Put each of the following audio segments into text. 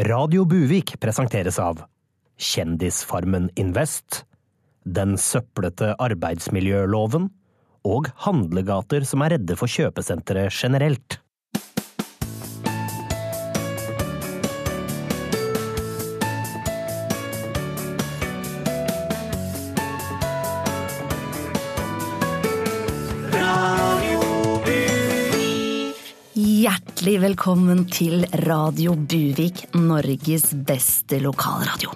Radio Buvik presenteres av Kjendisfarmen Invest, den søplete arbeidsmiljøloven og handlegater som er redde for kjøpesentre generelt. Hjertelig velkommen til Radio Buvik, Norges beste lokalradio.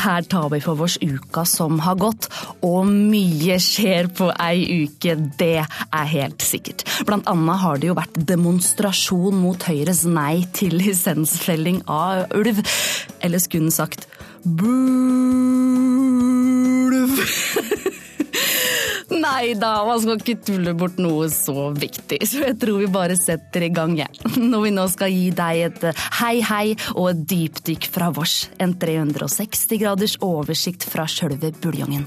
Her tar vi for oss uka som har gått, og mye skjer på ei uke, det er helt sikkert. Blant annet har det jo vært demonstrasjon mot Høyres nei til lisensfelling av ulv. Eller skulle en sagt bulv? Nei da, man skal ikke tulle bort noe så viktig, så jeg tror vi bare setter i gang, jeg. Når vi nå skal gi deg et hei hei og et dypdykk fra vårs. En 360 graders oversikt fra sjølve buljongen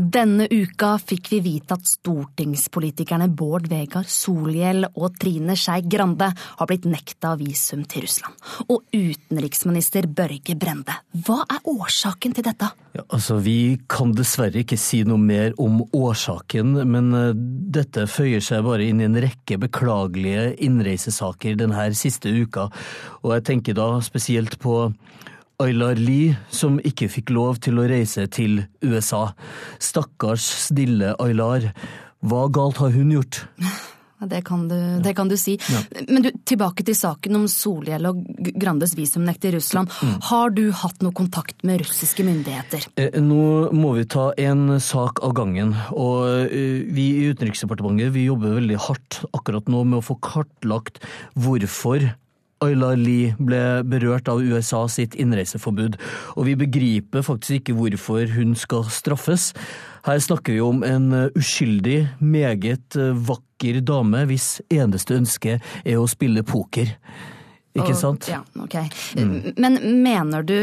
Denne uka fikk vi vite at stortingspolitikerne Bård Vegar Solhjell og Trine Skei Grande har blitt nekta visum til Russland. Og utenriksminister Børge Brende, hva er årsaken til dette? Ja, altså, Vi kan dessverre ikke si noe mer om årsaken, men uh, dette føyer seg bare inn i en rekke beklagelige innreisesaker denne siste uka. Og jeg tenker da spesielt på Aylar Lie, som ikke fikk lov til å reise til USA. Stakkars stille Aylar. Hva galt har hun gjort? Det kan du, det kan du si. Ja. Men du, tilbake til saken om Solhjell og Grandes visumnekt i Russland. Mm. Har du hatt noe kontakt med russiske myndigheter? Eh, nå må vi ta en sak av gangen. Og eh, vi i Utenriksdepartementet vi jobber veldig hardt akkurat nå med å få kartlagt hvorfor Ayla Lie ble berørt av USA sitt innreiseforbud, og vi begriper faktisk ikke hvorfor hun skal straffes. Her snakker vi om en uskyldig, meget vakker dame hvis eneste ønske er å spille poker. Ikke sant? Ja, ok. Mm. Men mener du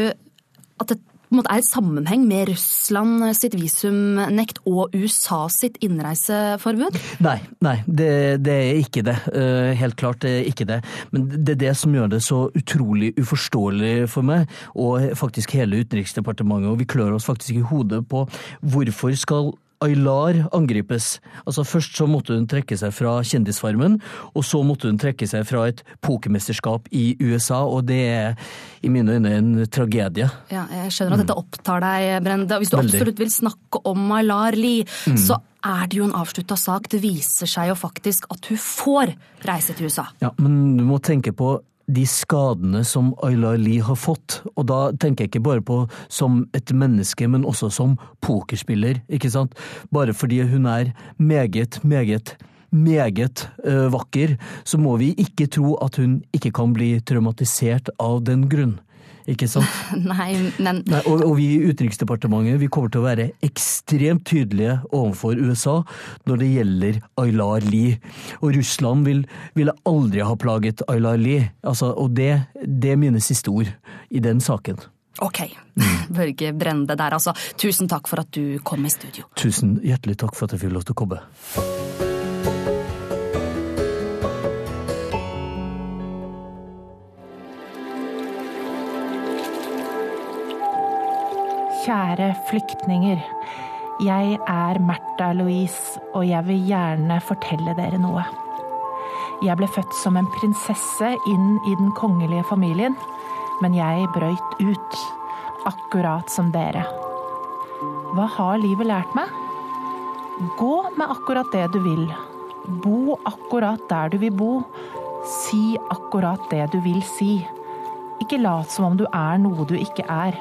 at det måte er et sammenheng med Russland sitt visumnekt og USA sitt innreiseforbud? Nei, nei det, det, er ikke det. Eh, helt klart det er ikke det. Men det er det som gjør det så utrolig uforståelig for meg, og faktisk hele Utenriksdepartementet. Og vi klør oss faktisk i hodet på hvorfor skal Aylar angripes. Altså Først så måtte hun trekke seg fra Kjendisfarmen, og så måtte hun trekke seg fra et pokermesterskap i USA, og det er i mine øyne en tragedie. Ja, Jeg skjønner at dette opptar deg, Brende. Hvis du Veldig. absolutt vil snakke om Aylar Lie, mm. så er det jo en avslutta sak. Det viser seg jo faktisk at hun får reise til USA. Ja, men du må tenke på de skadene som Ayla Lie har fått. Og da tenker jeg ikke bare på som et menneske, men også som pokerspiller, ikke sant. Bare fordi hun er meget, meget meget uh, vakker, så må vi ikke tro at hun ikke kan bli traumatisert av den grunn. Ikke sant? Nei, men Nei, og, og, vi i Utenriksdepartementet vi kommer til å være ekstremt tydelige overfor USA når det gjelder Aylar Lie. Og Russland vil, ville aldri ha plaget Aylar Lie. Altså, og det, det er mine siste ord i den saken. Ok. Børge Brende der, altså. Tusen takk for at du kom i studio. Tusen hjertelig takk for at jeg fikk lov til å komme. Kjære flyktninger. Jeg er Märtha Louise, og jeg vil gjerne fortelle dere noe. Jeg ble født som en prinsesse inn i den kongelige familien, men jeg brøyt ut. Akkurat som dere. Hva har livet lært meg? Gå med akkurat det du vil. Bo akkurat der du vil bo. Si akkurat det du vil si. Ikke lat som om du er noe du ikke er.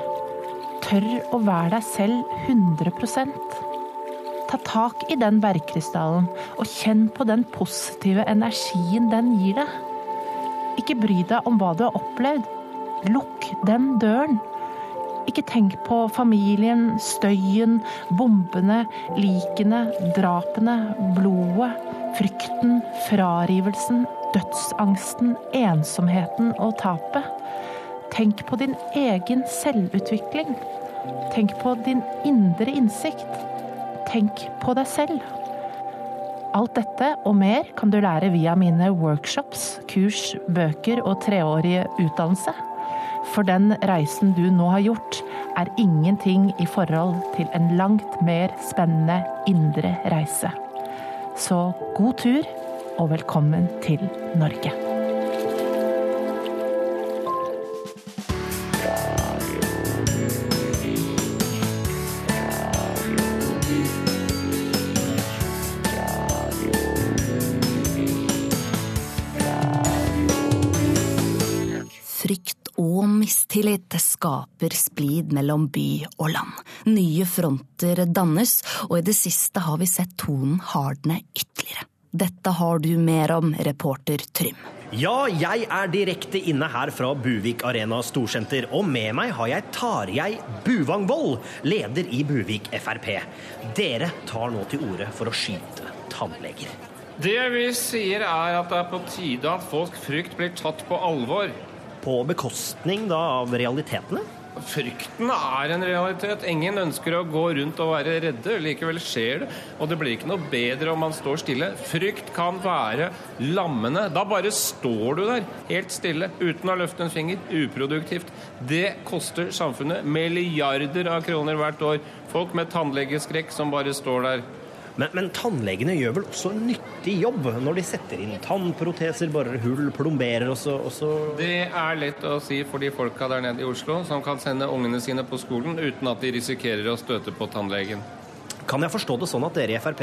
Tør å være deg selv 100% Ta tak i den bergkrystallen og kjenn på den positive energien den gir deg. Ikke bry deg om hva du har opplevd. Lukk den døren. Ikke tenk på familien, støyen, bombene, likene, drapene, blodet, frykten, frarivelsen, dødsangsten, ensomheten og tapet. Tenk på din egen selvutvikling. Tenk på din indre innsikt. Tenk på deg selv. Alt dette og mer kan du lære via mine workshops, kurs, bøker og treårige utdannelse. For den reisen du nå har gjort, er ingenting i forhold til en langt mer spennende indre reise. Så god tur, og velkommen til Norge. Mistillit skaper splid mellom by og land. Nye fronter dannes, og i det siste har vi sett tonen hardne ytterligere. Dette har du mer om, reporter Trym. Ja, jeg er direkte inne her fra Buvik Arena Storsenter, og med meg har jeg Tarjei Buvangvold, leder i Buvik Frp. Dere tar nå til orde for å skyte tannleger. Det vi sier er at det er på tide at folk frykt blir tatt på alvor. På bekostning da av realitetene? Frykten er en realitet. Ingen ønsker å gå rundt og være redde. Likevel skjer det, og det blir ikke noe bedre om man står stille. Frykt kan være lammende. Da bare står du der, helt stille, uten å løfte en finger. Uproduktivt. Det koster samfunnet milliarder av kroner hvert år. Folk med tannlegeskrekk som bare står der. Men, men, tannlegene gjør vel også en nyttig jobb når de setter inn tannproteser, borer hull, plomberer og så, og så Det er lett å si for de folka der nede i Oslo som kan sende ungene sine på skolen uten at de risikerer å støte på tannlegen. Kan jeg forstå det sånn at dere i Frp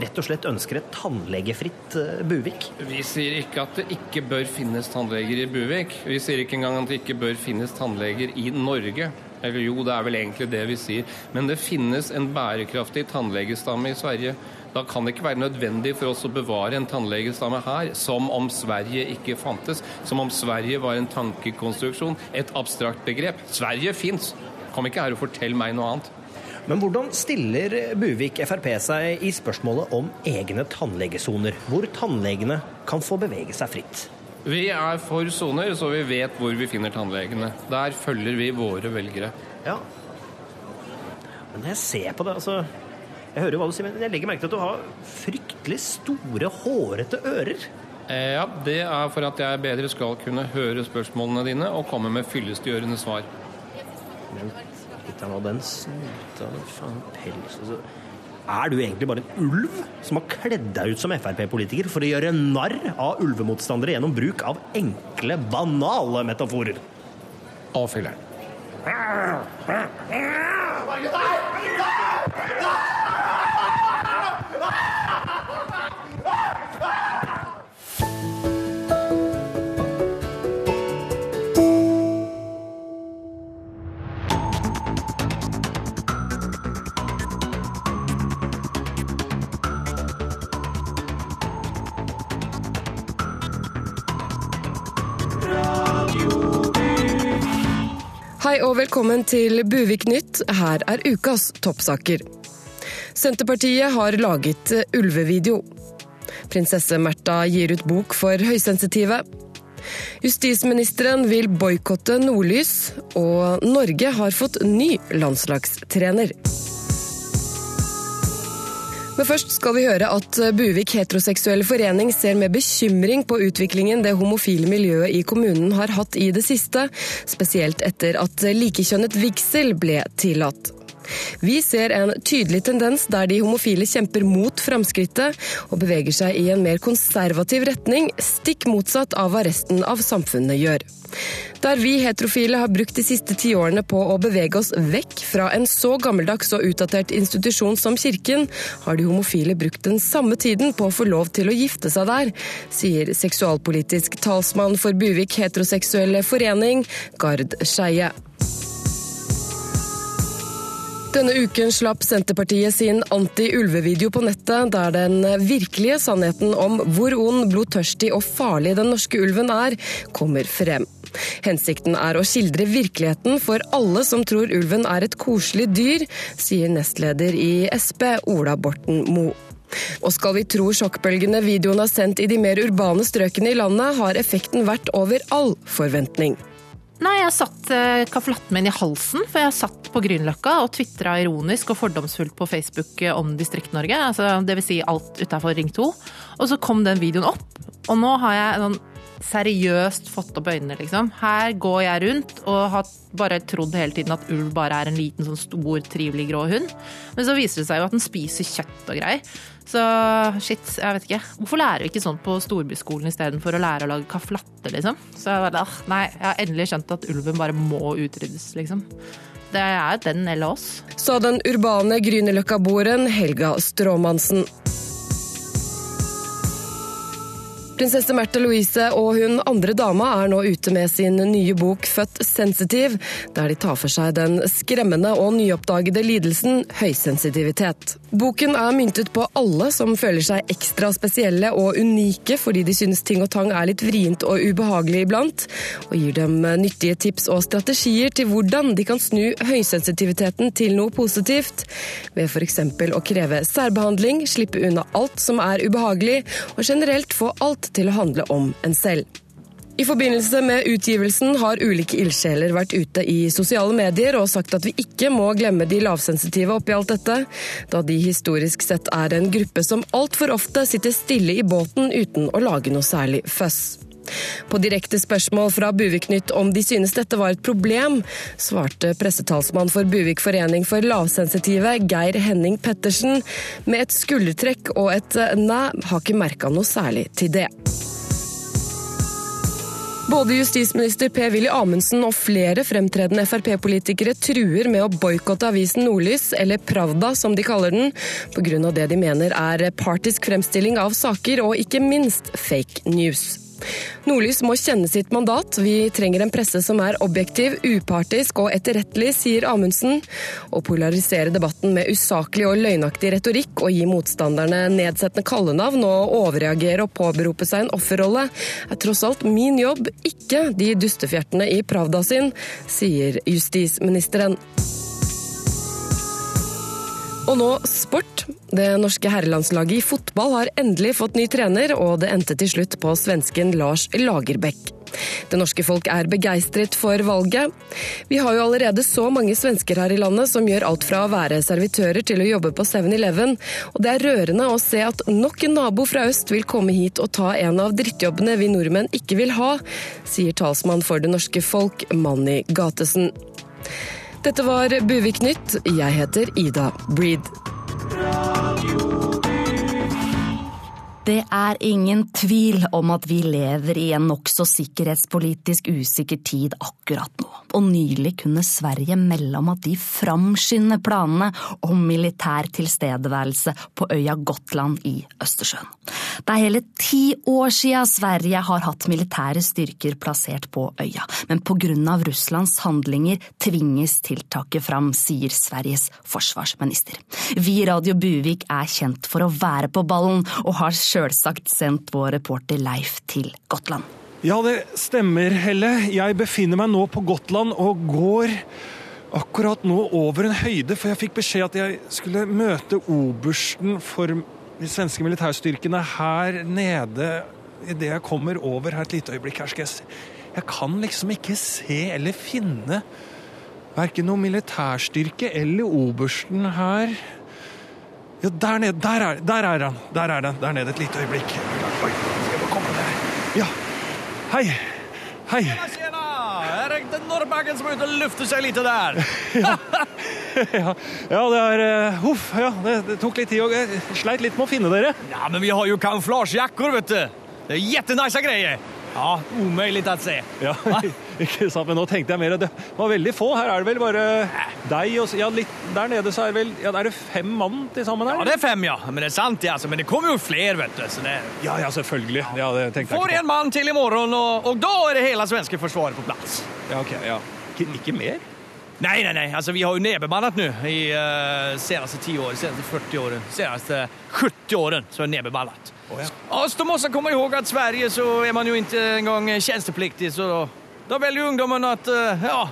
rett og slett ønsker et tannlegefritt Buvik? Vi sier ikke at det ikke bør finnes tannleger i Buvik. Vi sier ikke engang at det ikke bør finnes tannleger i Norge. Eller jo, det er vel egentlig det vi sier. Men det finnes en bærekraftig tannlegestamme i Sverige. Da kan det ikke være nødvendig for oss å bevare en tannlegestamme her, som om Sverige ikke fantes. Som om Sverige var en tankekonstruksjon, et abstrakt begrep. Sverige fins! Kom ikke her og fortell meg noe annet. Men hvordan stiller Buvik Frp seg i spørsmålet om egne tannlegesoner, hvor tannlegene kan få bevege seg fritt? Vi er for soner, så vi vet hvor vi finner tannlegene. Der følger vi våre velgere. Ja. Men når jeg ser på det, altså Jeg hører jo hva du sier, men jeg legger merke til at du har fryktelig store, hårete ører. Ja, det er for at jeg bedre skal kunne høre spørsmålene dine og komme med fyllestgjørende svar. Men litt av den snuta, faen, pels altså. Er du egentlig bare en ulv som har kledd deg ut som Frp-politiker for å gjøre narr av ulvemotstandere gjennom bruk av enkle, banale metaforer? Å, Hei og velkommen til Buvik Nytt. Her er ukas toppsaker. Senterpartiet har laget ulvevideo. Prinsesse Märtha gir ut bok for høysensitive. Justisministeren vil boikotte Nordlys, og Norge har fått ny landslagstrener. Men først skal vi høre at Buvik heteroseksuelle forening ser med bekymring på utviklingen det homofile miljøet i kommunen har hatt i det siste, spesielt etter at likekjønnet vigsel ble tillatt. Vi ser en tydelig tendens der de homofile kjemper mot framskrittet og beveger seg i en mer konservativ retning, stikk motsatt av hva resten av samfunnet gjør. Der vi heterofile har brukt de siste tiårene på å bevege oss vekk fra en så gammeldags og utdatert institusjon som kirken, har de homofile brukt den samme tiden på å få lov til å gifte seg der, sier seksualpolitisk talsmann for Buvik heteroseksuelle forening, Gard Skeie. Denne uken slapp Senterpartiet sin anti-ulvevideo på nettet, der den virkelige sannheten om hvor ond, blodtørstig og farlig den norske ulven er, kommer frem. Hensikten er å skildre virkeligheten for alle som tror ulven er et koselig dyr, sier nestleder i Sp, Ola Borten Moe. Og skal vi tro sjokkbølgene videoen har sendt i de mer urbane strøkene i landet, har effekten vært over all forventning. Nei, jeg satt eh, caffè latten min i halsen, for jeg satt på Grünerløkka og tvitra ironisk og fordomsfullt på Facebook eh, om Distrikt-Norge, altså vil si alt utafor Ring 2. Og så kom den videoen opp, og nå har jeg sånn seriøst fått opp øynene, liksom. Her går jeg rundt og har bare trodd hele tiden at ulv bare er en liten, sånn stor, trivelig grå hund. Men så viser det seg jo at den spiser kjøtt og greier. Så shit, jeg vet ikke. Hvorfor lærer vi ikke sånt på storbyskolen istedenfor å lære å lage kaflatte, latte, liksom? Så jeg bare, nei, jeg har endelig skjønt at ulven bare må utryddes, liksom. Det er den eller oss. Sa den urbane Grünerløkka-boeren Helga Stråmannsen. Prinsesse Märtha Louise og hun andre dama er nå ute med sin nye bok Født sensitiv, der de tar for seg den skremmende og nyoppdagede lidelsen høysensitivitet. Boken er myntet på alle som føler seg ekstra spesielle og unike fordi de synes ting og tang er litt vrient og ubehagelig iblant, og gir dem nyttige tips og strategier til hvordan de kan snu høysensitiviteten til noe positivt, ved f.eks. å kreve særbehandling, slippe unna alt som er ubehagelig, og generelt få alt til å handle om en selv. I forbindelse med utgivelsen har ulike ildsjeler vært ute i sosiale medier og sagt at vi ikke må glemme de lavsensitive oppi alt dette, da de historisk sett er en gruppe som altfor ofte sitter stille i båten uten å lage noe særlig føss. På direkte spørsmål fra Buvik-Nytt om de synes dette var et problem, svarte pressetalsmann for Buvik forening for lavsensitive, Geir Henning Pettersen, med et skuldertrekk og et næ, har ikke merka noe særlig til det. Både justisminister Per-Willy Amundsen og flere fremtredende Frp-politikere truer med å boikotte avisen Nordlys, eller Pravda som de kaller den, pga. det de mener er partisk fremstilling av saker og ikke minst fake news. Nordlys må kjenne sitt mandat. Vi trenger en presse som er objektiv, upartisk og etterrettelig, sier Amundsen. Å polarisere debatten med usaklig og løgnaktig retorikk og gi motstanderne nedsettende kallenavn og overreagere og påberope seg en offerrolle er tross alt min jobb, ikke de dustefjertene i Pravda sin, sier justisministeren. Og nå sport. Det norske herrelandslaget i fotball har endelig fått ny trener, og det endte til slutt på svensken Lars Lagerbäck. Det norske folk er begeistret for valget. Vi har jo allerede så mange svensker her i landet som gjør alt fra å være servitører til å jobbe på 7-Eleven, og det er rørende å se at nok en nabo fra øst vil komme hit og ta en av drittjobbene vi nordmenn ikke vil ha, sier talsmann for det norske folk, Manny Gatesen. Dette var Buvik Nytt. Jeg heter Ida Breed. Radio. Det er ingen tvil om at vi lever i en nokså sikkerhetspolitisk usikker tid akkurat nå, og nylig kunne Sverige melde om at de framskynder planene om militær tilstedeværelse på øya Gotland i Østersjøen. Det er hele ti år siden Sverige har hatt militære styrker plassert på øya, men på grunn av Russlands handlinger tvinges tiltaket fram, sier Sveriges forsvarsminister. Vi i Radio Buvik er kjent for å være på ballen, og har sjølsagt sendt vår reporter Leif til Gotland. Ja, det stemmer, Helle. Jeg befinner meg nå på Gotland og går akkurat nå over en høyde, for jeg fikk beskjed at jeg skulle møte obersten for de svenske militærstyrkene her nede idet jeg kommer over her et lite øyeblikk. her skal Jeg. Jeg kan liksom ikke se eller finne verken noen militærstyrke eller obersten her. Ja, der nede. Der er, der er han. Der er den. Der nede et lite øyeblikk. Oi, skal jeg komme der. Ja. Hei. Hei. Tjena! er det norrbaggen som er ute og lufter seg lite der. Ja, ja det er uh, ja. Det, det tok litt tid. og Jeg sleit litt med å finne dere. Ja, men vi har jo kamuflasjejakker, vet du. Det er jättenice grejer. Ja, umulig å se. Ja, ikke sant, men nå tenkte jeg mer det var veldig få. Her er det vel bare deg og ja, litt Der nede så er det vel ja, Er det fem mann til sammen her? Ja, det er fem ja. Men det er sant ja. Men det kommer jo flere, vet du. Så det... Ja, ja, selvfølgelig. Ja, det tenkte jeg Får en en til i morgen, og, og da er det hele svenske forsvaret på plass. Ja, ok, ja. Ikke, ikke mer? Nej, nei, nei. Altså, vi har jo nedbemannet nå i uh, seneste 10 år, seneste 40 åren, seneste 70 åren så er det Oh, ja. Ja, så måste man komma ihåg att Sverige så är man ju inte en tjenestepliktig, tjänstepliktig så då, då väljer ungdomen att uh, ja,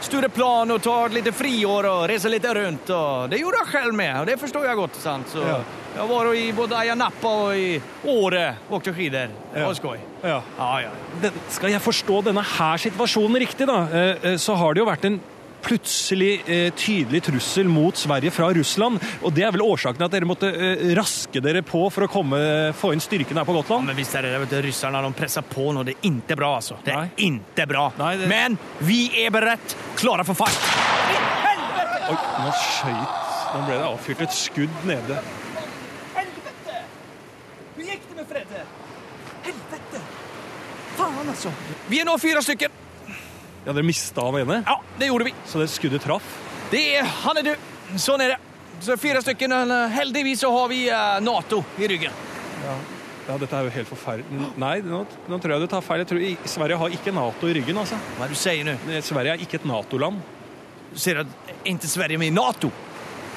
Stureplan og ta et lite friår og reise litt rundt. Og det gjorde jeg selv med, og det forstår jeg godt. sant? Så Ja. Jeg var i både Ayia Napa og i Åre og åkte skider. Det var skoj. Ja. Ja, ja. Den, skal jeg forstå denne her situasjonen riktig, da, eh, eh, så har det jo vært en plutselig eh, tydelig trussel mot Sverige fra Russland. Og det er vel årsaken til at dere måtte eh, raske dere på for å komme, få inn styrken her på Gotland? Ja, men visst är det, det Russerne de presser på nå. Det er ikke bra altså. Det er ikke inte bra. Nei, det- Men vi er berett, klare for fight. Oi, nå skøyt Nå ble det avfyrt et skudd nede. Helvete! Hvor gikk det med Fredde? Helvete! Faen, altså. Vi er nå fire stycken. Ja, Dere mista han ene, Ja, det gjorde vi. så det skuddet traff? Det er, han er du. Sånn er det. Så fire stykker. men Heldigvis så har vi eh, Nato i ryggen. Ja, dette er jo helt forferdelig. Nei, nå, nå tror jeg du tar feil. Jeg tror Sverige har ikke Nato i ryggen, altså. Hva er det du sier nu? Eh, Sverige er ikke et Nato-land. Du sier at ikke Sverige er med i Nato.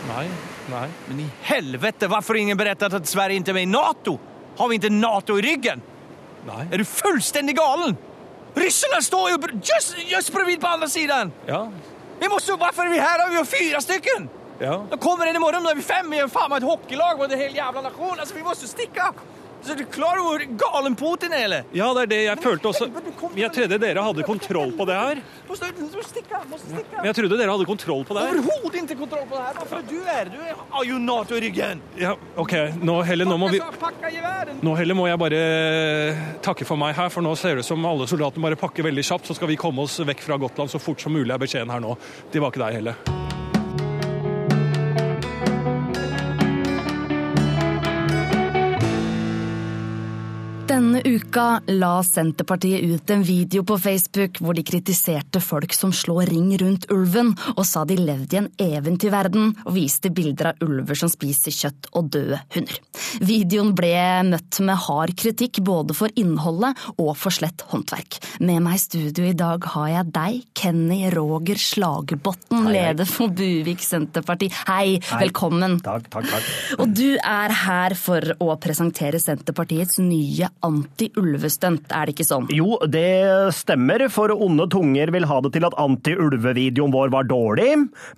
Nei, nei. Men i helvete, hvorfor har ingen fortalt at Sverige ikke er med i Nato? Har vi ikke Nato i ryggen? nei. Er du fullstendig galen? Ryssarna står ju just, just bredvid på andra sidan. Ja, Vi måste, varför är vi här? Vi har fyra stycken. ja. De kommer in imorgon, då är vi fem. Vi är fan ett hockeylag mot en hel jävla nation. Alltså, vi måste sticka. Så du klar over hvor galen Putin er, eller? Ja, det er det jeg følte også. Men Jeg trodde dere hadde kontroll på det her. Men jeg trodde dere hadde kontroll på det her. Overhodet ikke kontroll på det her. Hvorfor du är? Du er har ju Nato i ryggen. Ja, ok, nå heller, nå må vi... Nå heller må jeg bare eh, takke for meg her, for nå ser det ut som alle soldatene bare pakker veldig kjapt, så skal vi komme oss vekk fra Gotland så fort som mulig er beskjeden her nå. Det var ikke deg heller. Denne uka la Senterpartiet ut en video på Facebook hvor de kritiserte folk som slår ring rundt ulven, og sa de levde i en eventyrverden, og viste bilder av ulver som spiser kjøtt og døde hunder. Videoen ble møtt med hard kritikk både for innholdet og for slett håndverk. Med meg i studio i dag har jeg deg, Kenny Roger Slagerbotn, hei. leder for Buvik Senterparti. Hei, velkommen. Takk, takk, takk. Og du er her for å presentere Senterpartiets nye anti-ulvestunt, er det ikke sånn? Jo, det stemmer, for onde tunger vil ha det til at anti-ulvevideoen vår var dårlig,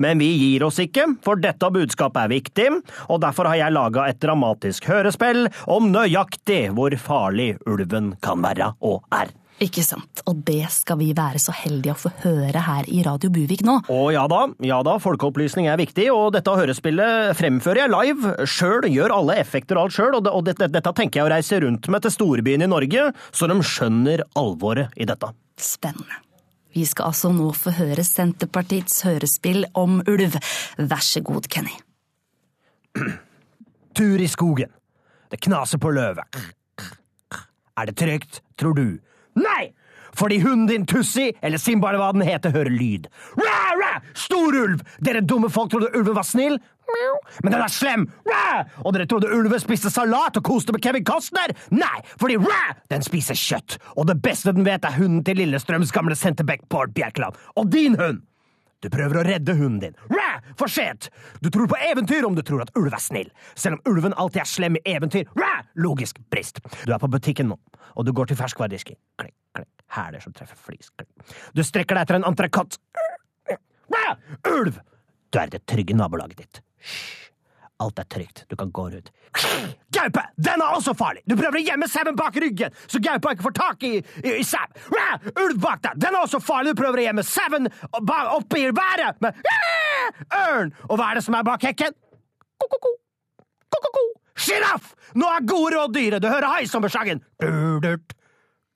men vi gir oss ikke, for dette budskapet er viktig, og derfor har jeg laga et dramatisk hørespill om nøyaktig hvor farlig ulven kan være og er. Ikke sant, og det skal vi være så heldige å få høre her i Radio Buvik nå. Å ja da, ja da, folkeopplysning er viktig, og dette hørespillet fremfører jeg live. Sjøl gjør alle effekter og alt sjøl, og, det, og dette, dette tenker jeg å reise rundt med til storbyen i Norge, så de skjønner alvoret i dette. Spennende. Vi skal altså nå få høre Senterpartiets hørespill om ulv. Vær så god, Kenny. Tur i skogen. Det knaser på løvet. Er det trygt, tror du? Nei! Fordi hunden din Tussi, eller Simba eller hva den heter, hører lyd. Ræ, ræ! Stor ulv! Dere dumme folk trodde ulven var snill. Men den er slem! Ræ! Og dere trodde ulven spiste salat og koste med Kevin Costner? Nei, fordi ræ! Den spiser kjøtt. Og det beste den vet, er hunden til Lillestrøms gamle senterback Bård Bjerkeland. Og din hund! Du prøver å redde hunden din. Ræ! For sent! Du tror på eventyr om du tror at ulv er snill. Selv om ulven alltid er slem i eventyr. Ræ! Logisk brist. Du er på butikken nå, og du går til ferskvaredisken. Klikk, klikk. Hæler som treffer flis. Klikk. Du strekker deg etter en entrecôte. Ulv! Du er i det trygge nabolaget ditt. Hysj. Alt er trygt, du kan gå ut. Gaupe! Den er også farlig! Du prøver å gjemme sauen bak ryggen, så gaupa ikke får tak i, i, i sau. Ulv bak deg! Den er også farlig! Du prøver å gjemme sauen oppi været med ørn! Og hva er det som er bak hekken? Ko-ko-ko. Ko-ko-ko. Sjiraff! Nå er gode råd dyre! Du hører haisommersangen. Durdurt,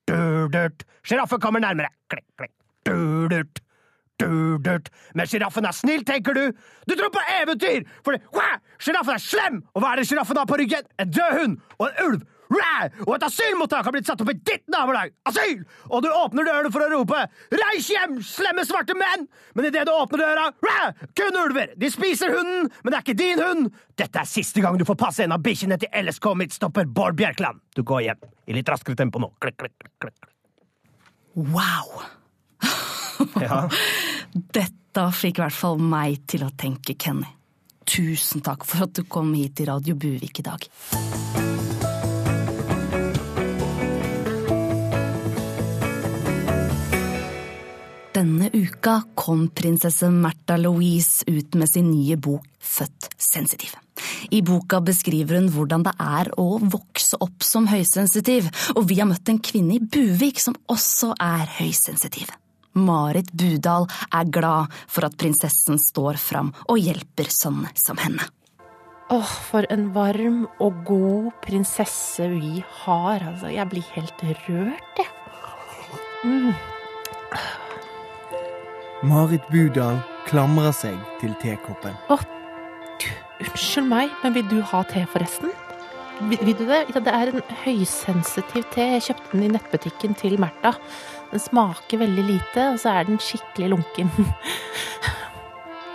durdurt. Sjiraffen kommer nærmere. Klikk, klikk. Du-durt. Du-durt. Men sjiraffen er snill, tenker du? Du tror på eventyr! For sjiraffen er slem! Og hva er det sjiraffen har på ryggen? En død hund og en ulv! Ræ! Og et asylmottak har blitt satt opp i ditt nabolag! Asyl! Og du åpner døren for å rope 'Reis hjem, slemme svarte menn!' Men idet du åpner døra, ræ! kun ulver! De spiser hunden, men det er ikke din hund! Dette er siste gang du får passe en av bikkjene til LSK Midtstopper Bård Bjerkland. Du går hjem. I litt raskere tempo nå. Klikk, klikk. klikk. Wow! Ja. Dette fikk i hvert fall meg til å tenke, Kenny. Tusen takk for at du kom hit til Radio Buvik i dag. Denne uka kom prinsesse Märtha Louise ut med sin nye bok Født sensitiv. I boka beskriver hun hvordan det er å vokse opp som høysensitiv, og vi har møtt en kvinne i Buvik som også er høysensitiv. Marit Budal er glad for at prinsessen står fram og hjelper sånne som henne. Åh, for en varm og god prinsesse vi har. Altså, jeg blir helt rørt, jeg. Marit Budal klamrer seg til tekoppen. Åh, oh, unnskyld meg, men vil du ha te, forresten? Vil, vil du det? Ja, det er en høysensitiv te. Jeg kjøpte den i nettbutikken til Märtha. Den smaker veldig lite, og så er den skikkelig lunken.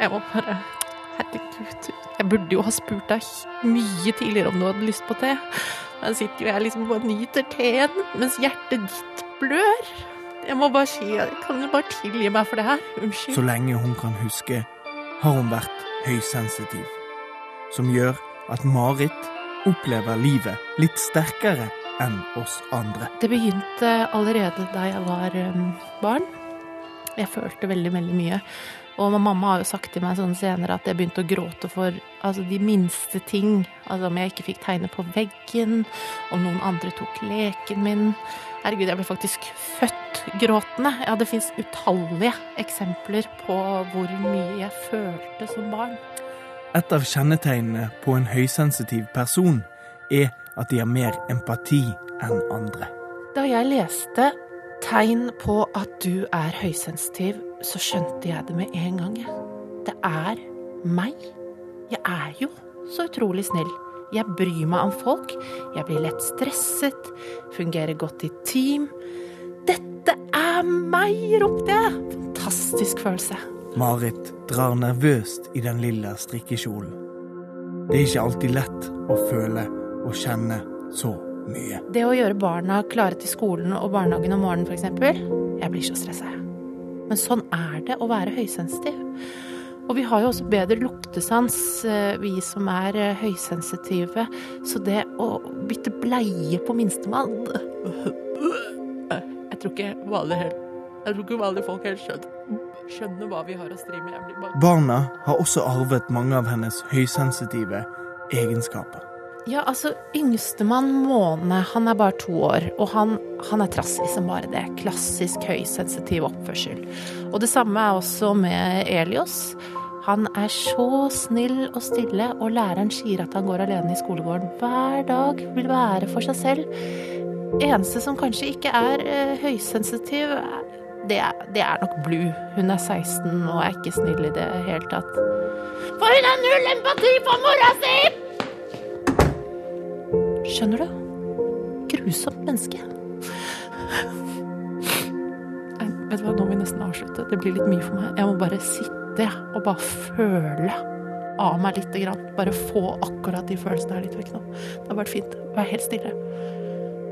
Jeg må bare Herregud. Jeg burde jo ha spurt deg mye tidligere om du hadde lyst på te. Jeg sitter jo jeg liksom og nyter teen mens hjertet ditt blør. Jeg må bare si Kan du bare tilgi meg for det her? Unnskyld. Så lenge hun kan huske, har hun vært høysensitiv. Som gjør at Marit opplever livet litt sterkere enn oss andre. Det begynte allerede da jeg var um, barn. Jeg følte veldig, veldig mye. Og mamma har jo sagt til meg sånn senere at jeg begynte å gråte for altså, de minste ting. Altså om jeg ikke fikk tegne på veggen, om noen andre tok leken min. Herregud, jeg ble faktisk født gråtende. Ja, det fins utallige eksempler på hvor mye jeg følte som barn. Et av kjennetegnene på en høysensitiv person er at de har mer empati enn andre. Da jeg leste tegn på at du er høysensitiv, så skjønte jeg det med en gang. jeg. Det er meg. Jeg er jo så utrolig snill. Jeg bryr meg om folk. Jeg blir lett stresset. Fungerer godt i team. Dette er meg, ropte jeg. Fantastisk følelse. Marit drar nervøst i den lilla strikkekjolen. Det er ikke alltid lett å føle og kjenne så mye. Det å gjøre barna klare til skolen og barnehagen om morgenen, f.eks. Jeg blir så stressa, jeg. Men sånn er det å være høysensitiv. Og vi har jo også bedre luktesans, eh, vi som er eh, høysensitive. Så det å bytte bleie på minstemann Jeg tror ikke vanlige, jeg tror ikke vanlige folk helt skjønner, skjønner hva vi har å stri med. Bare Barna har også arvet mange av hennes høysensitive egenskaper. Ja, altså, yngstemann Måne, han er bare to år, og han, han er trassig som bare det. Klassisk høysensitiv oppførsel. Og det samme er også med Elios. Han er så snill og stille, og læreren sier at han går alene i skolegården hver dag, vil være for seg selv. Eneste som kanskje ikke er eh, høysensitiv, det er, det er nok Blue. Hun er 16 og er ikke snill i det hele tatt. For hun har null empati for mora si! Skjønner du? Grusomt menneske. Nei, vet du hva, nå må vi nesten avslutte. Det blir litt mye for meg. Jeg må bare sitte og bare føle av meg lite grann. Bare få akkurat de følelsene her litt vekk nå. Det har vært fint. Vær helt stille.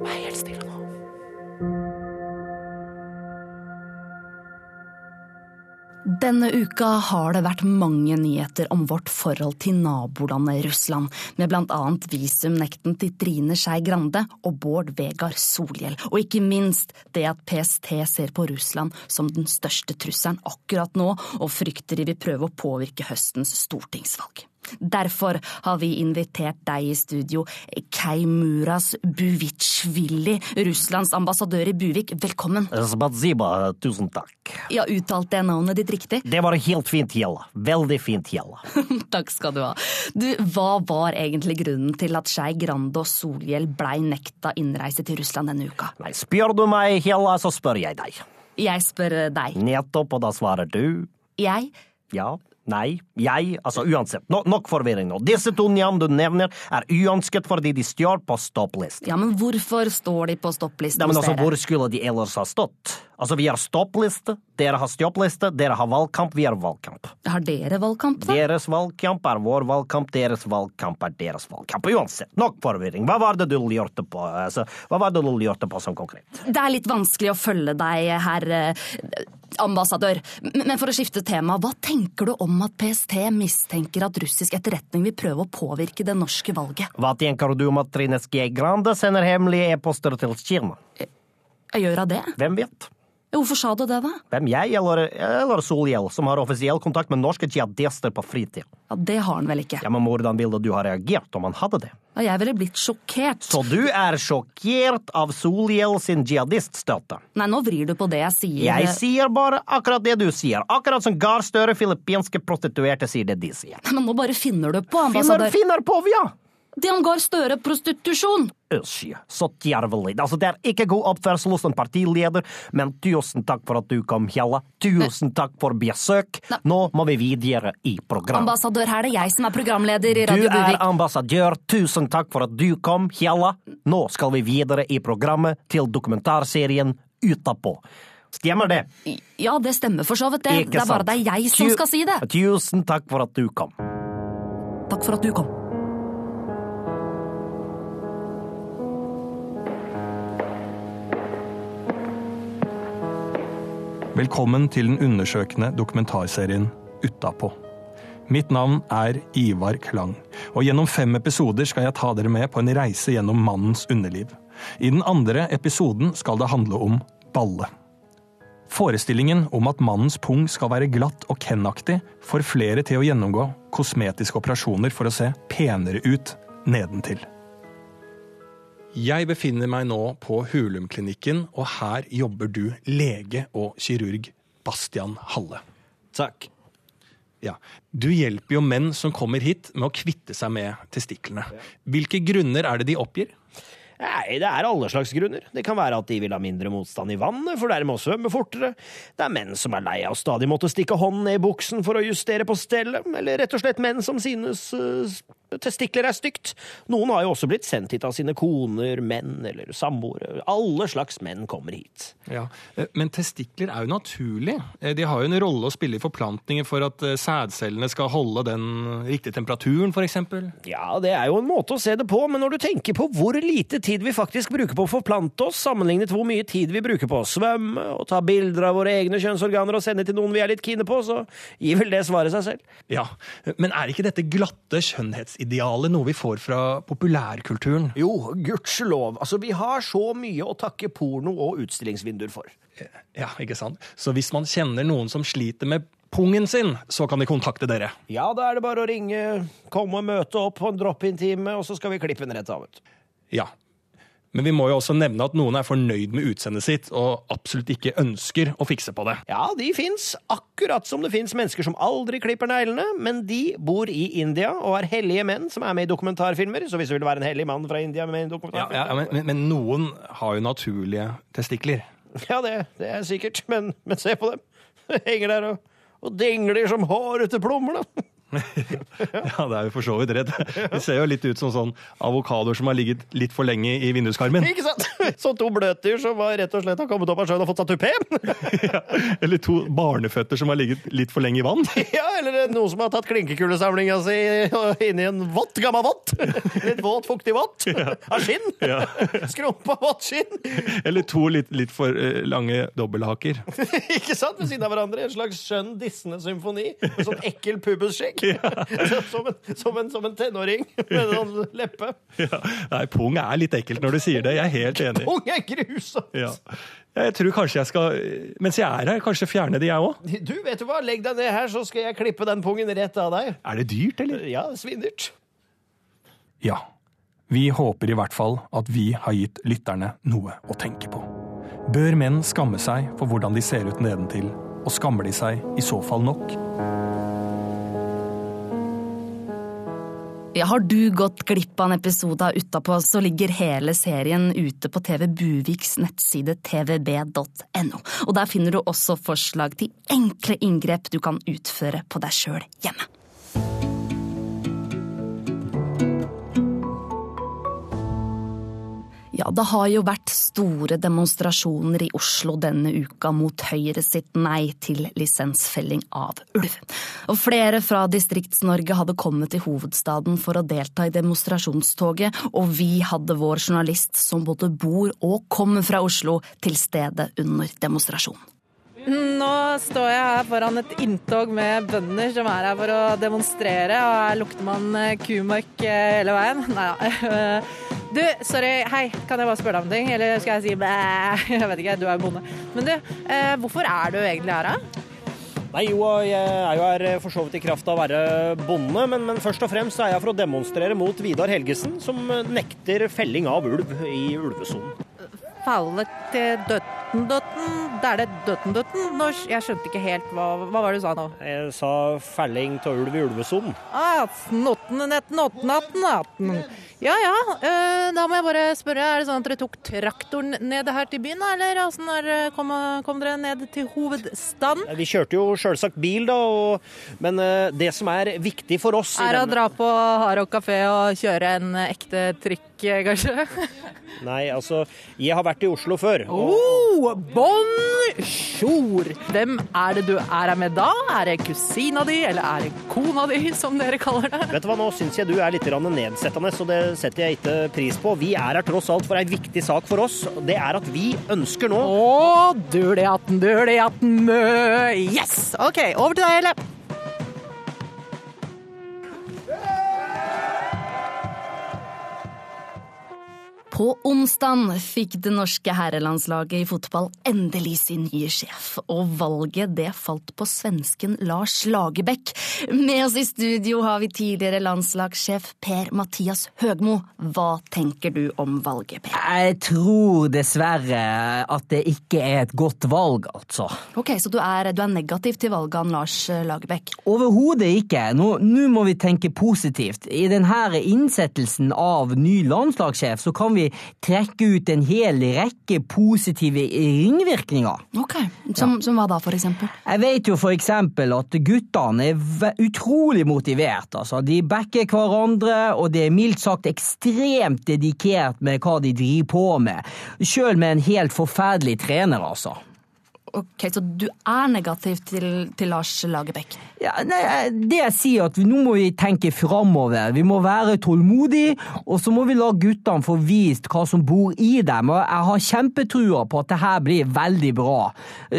Vær helt stille nå. Denne uka har det vært mange nyheter om vårt forhold til nabolandet Russland, med blant annet visumnekten til Trine Skei Grande og Bård Vegar Solhjell, og ikke minst det at PST ser på Russland som den største trusselen akkurat nå, og frykter de vil prøve å påvirke høstens stortingsvalg. Derfor har vi invitert deg i studio, Keimuras Buvitsjvili, Russlands ambassadør i Buvik. Velkommen. Spatsiba, tusen takk. Ja, uttalte jeg navnet ditt riktig? Det var helt fint, Jella. Veldig fint, Jella. Takk skal du ha. Du, hva var egentlig grunnen til at Skei Grande og Solhjell blei nekta innreise til Russland denne uka? Nei, spør du meg, Jella, så spør jeg deg. Jeg spør deg. Nettopp, og da svarer du Jeg? ja, nei, jeg, altså uansett. No, nok forvirring nå. Disse to navn du nevner, er uønsket fordi de står på stopplisten. Ja, men hvorfor står de på stopplisten Nei, men altså, hvor skulle de ellers ha stått? Altså, vi har stoppliste, dere har stoppliste, dere har valgkamp, vi har valgkamp. Har dere valgkamp, da? Deres valgkamp er vår valgkamp, deres valgkamp er deres valgkamp. Uansett, nok forvirring. Hva var det du lurte på? Altså, hva var det du lurte på som konkret? Det er litt vanskelig å følge deg, herr eh, ambassadør. Men for å skifte tema, hva tenker du om at PST mistenker at russisk etterretning vil prøve å påvirke det norske valget? Hva tenker du om at Trine Skei Grande sender hemmelige e-poster til Kina? Jeg gjør av det? Hvem vet? Hvorfor sa du det, da? Hvem, jeg eller, eller Solhjell, som har offisiell kontakt med norske jihadister på fritid? Ja, Det har han vel ikke. Ja, men hvordan ville du ha reagert om han hadde det? Ja, jeg ville blitt sjokkert. Så du er sjokkert av Solhjell sin jihadiststøtte? Nei, nå vrir du på det jeg sier. Jeg sier bare akkurat det du sier, akkurat som Gahr Støre filippinske prostituerte sier det de sier. Men nå bare finner du på, Finner, ambassadør. finner på, ja! Det angår større Støre prostitusjon! Æsj, så djervelig. Altså, det er ikke god oppførsel hos en partileder, men tusen takk for at du kom, Hjalla. Tusen takk for besøk. Nå må vi videre i program. Ambassadør, her er det jeg som er programleder i Du er ambassadør, tusen takk for at du kom, Hjalla. Nå skal vi videre i programmet til dokumentarserien Utapå. Stemmer det? Ja, det stemmer for så vidt, det. Det er bare det er jeg som skal si det. Tusen takk for at du kom. Takk for at du kom. Velkommen til den undersøkende dokumentarserien Utapå. Mitt navn er Ivar Klang, og gjennom fem episoder skal jeg ta dere med på en reise gjennom mannens underliv. I den andre episoden skal det handle om balle. Forestillingen om at mannens pung skal være glatt og Ken-aktig, får flere til å gjennomgå kosmetiske operasjoner for å se penere ut nedentil. Jeg befinner meg nå på Hulumklinikken, og her jobber du lege og kirurg Bastian Halle. Takk. Ja, Du hjelper jo menn som kommer hit med å kvitte seg med testiklene. Hvilke grunner er det de oppgir? Nei, det er alle slags grunner. Det kan være at de vil ha mindre motstand i vannet, for dermed å svømme fortere. Det er menn som er lei av å stadig måtte stikke hånden ned i buksen for å justere på stellet, eller rett og slett menn som synes øh, testikler er stygt. Noen har jo også blitt sendt hit av sine koner, menn eller samboere. Alle slags menn kommer hit. Ja, eh, Men testikler er jo naturlig. Eh, De har jo en rolle å spille i forplantningen for at eh, sædcellene skal holde den riktige temperaturen, f.eks. Ja, det er jo en måte å se det på, men når du tenker på hvor lite tid vi faktisk bruker på å forplante oss, sammenlignet hvor mye tid vi bruker på å svømme og ta bilder av våre egne kjønnsorganer og sende til noen vi er litt kine på, så gir vel det svaret seg selv. Ja, Men er ikke dette glatte skjønnhetsidealet noe vi får fra populærkulturen? Jo, gudskjelov. Altså, vi har så mye å takke porno og utstillingsvinduer for. Ja, ikke sant? Så hvis man kjenner noen som sliter med pungen sin, så kan de kontakte dere. Ja, da er det bare å ringe, komme og møte opp på en drop-in-time, og så skal vi klippe den rett av. Ut. Ja. Men vi må jo også nevne at noen er fornøyd med utseendet sitt og absolutt ikke ønsker å fikse på det. Ja, de fins, akkurat som det fins mennesker som aldri klipper neglene, men de bor i India og er hellige menn som er med i dokumentarfilmer. Så hvis du vil være en hellig mann fra India med i dokumentarfilmer Ja, ja, men, men, noen har jo naturlige testikler. Ja, det, det er sikkert, men, men se på dem. Henger der og, og dingler som hårete plommer, da. Ja, det er jo for så vidt redd. Det ser jo litt ut som sånn avokadoer som har ligget litt for lenge i vinduskarmen. Ikke sant? Som to bløtdyr som var rett og slett har kommet opp av sjøen og fått seg tupé. Ja, eller to barneføtter som har ligget litt for lenge i vann. Ja, eller noen som har tatt klinkekulesamlinga si inni en vått, gammel vått. Litt våt, fuktig vått. Av skinn. Ja. Skrumpa vått skinn. Eller to litt, litt for eh, lange dobbelthaker. Ikke sant? Ved siden av hverandre. En slags skjønn, dissende symfoni. Med sånn ekkel pubusskjegg. Som, en, som, en, som en tenåring med en sånn leppe. Ja. Nei, pung er litt ekkelt når du sier det. Jeg er helt enig. Pung er grusomt! Ja. Jeg tror kanskje jeg skal, mens jeg er her, kanskje fjerne det, jeg òg. Du, vet du hva? Legg deg ned her, så skal jeg klippe den pungen rett av deg. Er det dyrt, eller? Ja, svindyrt. Ja. Vi håper i hvert fall at vi har gitt lytterne noe å tenke på. Bør menn skamme seg for hvordan de ser ut nedentil, og skammer de seg i så fall nok? Har du gått glipp av en episode av Utapå, så ligger hele serien ute på TV Buviks nettside tvb.no. Og der finner du også forslag til enkle inngrep du kan utføre på deg sjøl hjemme. Ja, det har jo vært store demonstrasjoner i Oslo denne uka mot Høyre sitt nei til lisensfelling av ulv. Og flere fra Distrikts-Norge hadde kommet til hovedstaden for å delta i demonstrasjonstoget, og vi hadde vår journalist som både bor og kommer fra Oslo, til stede under demonstrasjonen. Nå står jeg her foran et inntog med bønder som er her for å demonstrere, og her lukter man kumark hele veien. Nei da. Du, sorry, hei, kan jeg bare spørre deg om ting? Eller skal jeg si bæ? Jeg vet ikke, du er jo bonde. Men du, eh, hvorfor er du egentlig her, da? Nei, jo, jeg er jo her for så vidt i kraft av å være bonde, men, men først og fremst er jeg for å demonstrere mot Vidar Helgesen, som nekter felling av ulv i ulvesonen. Falle til døtten, døtten. det er det døtten, døtten. Nå, jeg skjønte ikke helt hva, hva var det du sa nå? Jeg sa felling av ulv i ulvesonen. Ah, snotten, netten, åtten, atten, atten. Ja ja, eh, da må jeg bare spørre, er det sånn at dere tok traktoren ned her til byen, eller åssen kom, kom dere ned til hovedstaden? Vi kjørte jo sjølsagt bil, da, og, men eh, det som er viktig for oss Er å denne- dra på Hardrock kafé og kjøre en ekte trikk, eh, kanskje? Nei, altså, jeg har vært i Oslo før. og- Oh, bonjour! Hvem er det du er her med da? Er det kusina di, eller er det kona di, som dere kaller det? Vet du hva, Nå syns jeg du er litt nedsettende, så det setter jeg ikke pris på. Vi er her tross alt for ei viktig sak for oss. Det er at vi ønsker nå Å, dulejatten, atten, mø! Yes! OK, over til deg, Helle. På onsdag fikk det norske herrelandslaget i fotball endelig sin nye sjef, og valget det falt på svensken Lars Lagerbäck. Med oss i studio har vi tidligere landslagssjef Per-Mathias Høgmo. Hva tenker du om valget, Per? Jeg tror dessverre at det ikke er et godt valg, altså. Ok, Så du er, du er negativ til valget av Lars Lagerbäck? Overhodet ikke. Nå, nå må vi tenke positivt. I denne innsettelsen av ny landslagssjef så kan vi trekke ut en hel rekke positive ringvirkninger. Ok, Som, som hva da, for eksempel? Jeg vet jo for eksempel at guttene er utrolig motivert. Altså. De backer hverandre, og det er mildt sagt ekstremt dedikert med hva de driver på med. Sjøl med en helt forferdelig trener, altså. Ok, Så du er negativ til, til Lars Lagerbäck? Ja, nei, det jeg sier at vi, Nå må vi tenke framover. Vi må være tålmodige, og så må vi la guttene få vist hva som bor i dem. Og Jeg har kjempetrua på at det her blir veldig bra,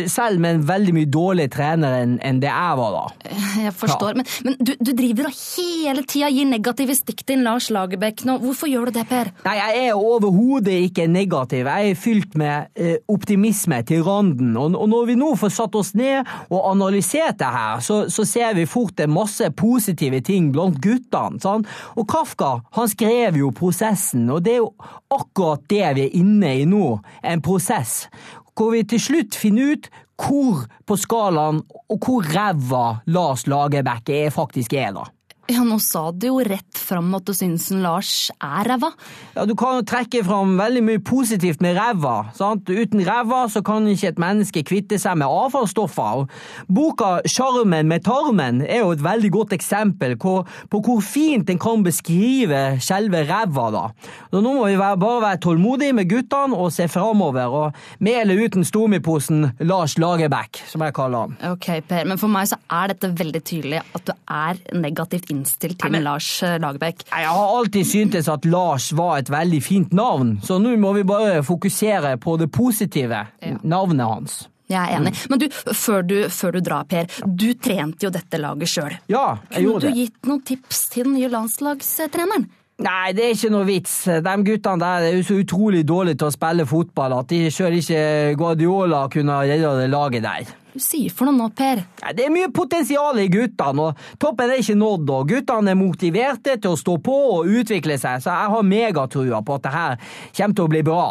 selv med en veldig mye dårligere trener enn en det jeg var da. Jeg forstår, men, men du, du driver og hele tida gir negative stikk til Lars Lagerbäck nå. Hvorfor gjør du det, Per? Nei, jeg er overhodet ikke negativ. Jeg er fylt med eh, optimisme til randen. Og, og når vi nå får satt oss ned og analysert det her, så, så ser vi fort en masse positive ting blant guttene. Sant? Og Kafka han skrev jo prosessen, og det er jo akkurat det vi er inne i nå. En prosess. Hvor vi til slutt finner ut hvor på skalaen og hvor ræva Lars Lagerbäck er faktisk er, da. Ja, Nå sa du jo rett fram at du syns Lars er ræva. Ja, Du kan jo trekke fram veldig mye positivt med ræva. sant? Uten ræva så kan ikke et menneske kvitte seg med avfallsstoffer. Boka 'Sjarmen med tarmen' er jo et veldig godt eksempel på, på hvor fint en kan beskrive selve ræva. da. Så Nå må vi være, bare være tålmodige med guttene og se framover. Og med eller uten stomiposen Lars Lagerbäck, som jeg kaller han. Ok, Per, men for meg så er dette veldig tydelig at du er negativt innstilt til Lars eh, Lagerbäck. Jeg har alltid syntes at Lars var et veldig fint navn, så nå må vi bare fokusere på det positive. Navnet hans. Jeg er enig. Men du, før du, før du drar, Per, du trente jo dette laget sjøl. Ja, jeg Kunne gjorde du det. gitt noen tips til den nye landslagstreneren? Nei, det er ikke noe vits. De guttene der er jo så utrolig dårlige til å spille fotball at de sjøl ikke Guardiola kunne redda det laget der. Du sier for noe nå, Per. Det er mye potensial i guttene, og toppen er ikke nådd. og Guttene er motiverte til å stå på og utvikle seg, så jeg har megatrua på at det her kommer til å bli bra.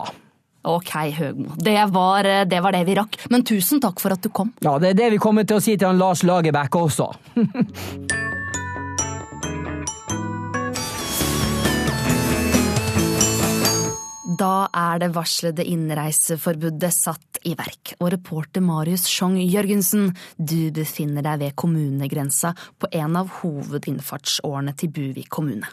Ok, Høgmo. Det var, eh, det var det vi rakk. Men tusen takk for at du kom. Ja, Det er det vi kommer til å si til han Lars Lagerbäck også. Da er det varslede innreiseforbudet satt i verk, og reporter Marius Schjong Jørgensen, du befinner deg ved kommunegrensa på en av hovedinnfartsårene til Buvik kommune.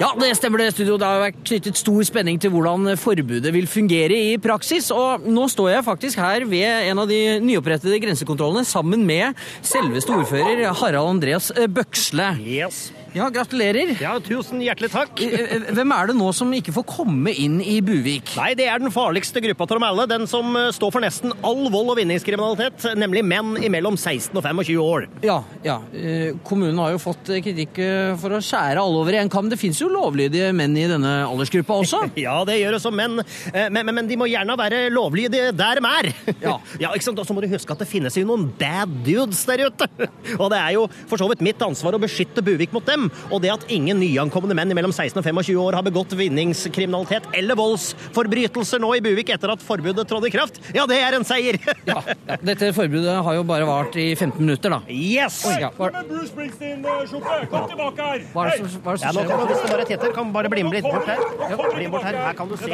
Ja, det stemmer det, studio. Det har vært knyttet stor spenning til hvordan forbudet vil fungere i praksis. Og nå står jeg faktisk her ved en av de nyopprettede grensekontrollene sammen med selveste ordfører Harald Andreas Bøksle. Yes. Ja, gratulerer. Ja, tusen hjertelig takk. Eh, Hvem er det nå som ikke får komme inn i Buvik? Nei, det er den farligste gruppa av dem alle. Den som eh, står for nesten all vold og vinningskriminalitet, nemlig menn imellom 16 og 25 år. Ja, ja. eh, Kommunen har jo fått eh, kritikk eh, for å skjære alle over en kam. Det fins jo lovlydige menn i denne aldersgruppa også. Ja, det gjør det som menn, Eh, men, men, men de må gjerne være lovlydige der de er. Ja. ja, ikke sant? Og så må du huske at det finnes jo noen bad dudes der ute. Og det er jo for så vidt mitt ansvar å beskytte Buvik mot dem. Og det at ingen nyankomne menn mellom 16 og 25 år har begått vinningskriminalitet eller voldsforbrytelser nå i Buvik etter at forbudet trådte i kraft, ja, det er en seier! Ja, ja. Dette forbudet har jo bare vart i 15 minutter, da. Yes! Oi, ja. Hva, Bruce Springsteen-skjorte! Kom tilbake her! hva er det som, hva er det Ja, nå skjer? kan du, hvis det bare er tetter, kan du bare bli med litt bort her. Ja, Bli bort her. Her kan du se.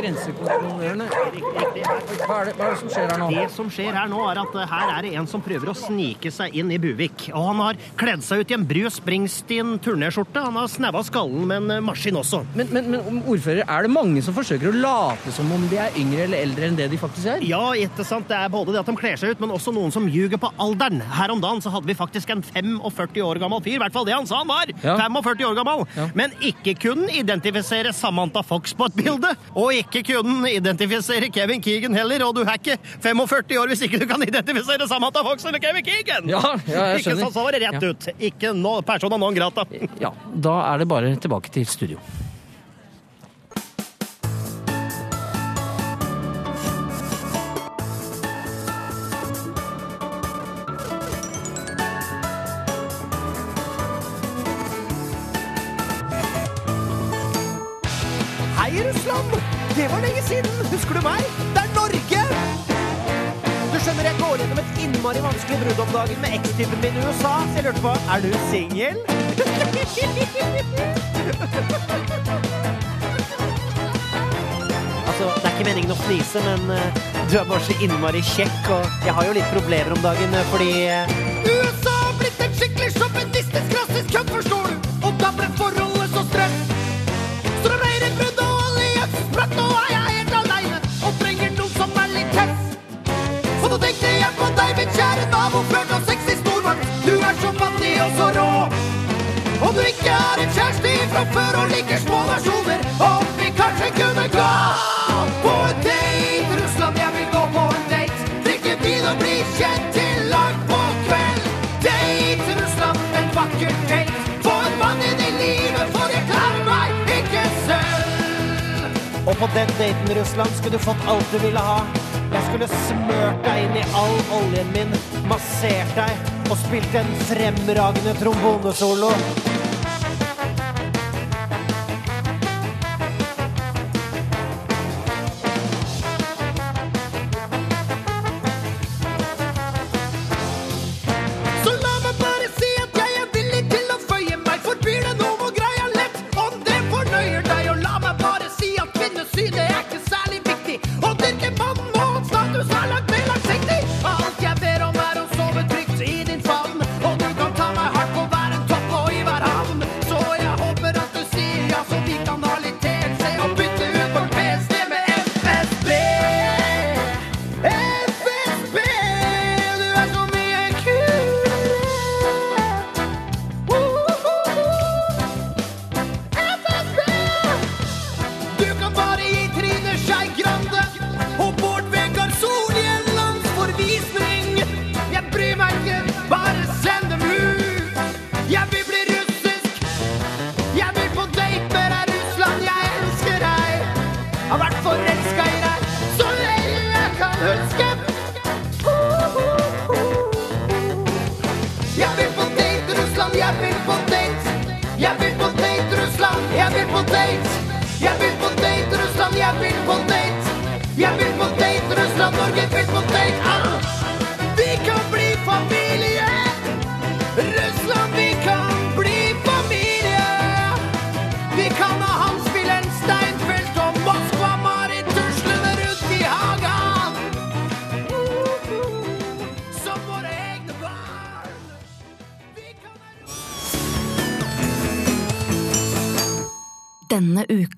Grensekontrollerende. Hva er, det, hva er det som skjer her nå? Det som skjer her nå, er at eh, her er det en som prøver å snike seg inn i Buvik. Og han har kledd seg ut i en Bruce Springsteen turnéskjorte. Han har snaua skallen med en eh, maskin også. Men, men, men ordfører, er det mange som forsøker å late som om de er yngre eller eldre enn det de faktisk er? Ja, ikke sant. Det er både det at de kler seg ut, men også noen som ljuger på alderen. Her om dagen så hadde vi faktisk en 45 år gammel fyr, i hvert fall det han sa han var. Ja. 45 år gammel. Ja. Men ikke kunne identifisere Samantha Fox på et bilde. Og ikke kunne identifisere Kevin Keegan heller. Og du er ikke 45 år hvis ikke du kan identifisere Samantha Fox eller Kevin Keegan. Ja, ja, jeg ikke skjønner. så var det rett ut. Ikke no, non grata. Ja, da er det bare tilbake til studio. Skjønner, jeg går gjennom et innmari vanskelig brudd om dagen med ekstypen min i USA, så jeg lurte på Er du singel? altså, det er ikke meningen å fnise, men uh, du er bare så innmari kjekk, og jeg har jo litt problemer om dagen uh, fordi USA har blitt et skikkelig sjåvinistisk, klassisk kødd, forstår du? Og da ble forholdet og så rå. Om du ikke har en kjæreste fra før og liker små nasjoner, om vi kanskje kunne gå på en date. Russland, jeg vil gå på en date. Drikke vin og bli kjent til langt på kveld. Date Russland, en vakker date. Få en mann inn i livet, for jeg klarer meg ikke selv. Og på den daten, Russland, skulle du fått alt du ville ha. Jeg skulle smørt deg inn i all oljen min, massert deg og spilt en fremragende trombonesolo.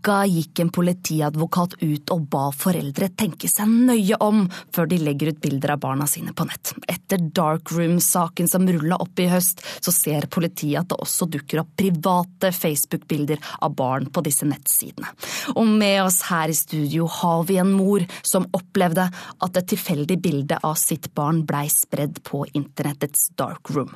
Uka gikk en politiadvokat ut og ba foreldre tenke seg nøye om før de legger ut bilder av barna sine på nett. Etter Darkroom-saken som rulla opp i høst, så ser politiet at det også dukker opp private Facebook-bilder av barn på disse nettsidene. Og med oss her i studio har vi en mor som opplevde at et tilfeldig bilde av sitt barn blei spredd på internettets darkroom.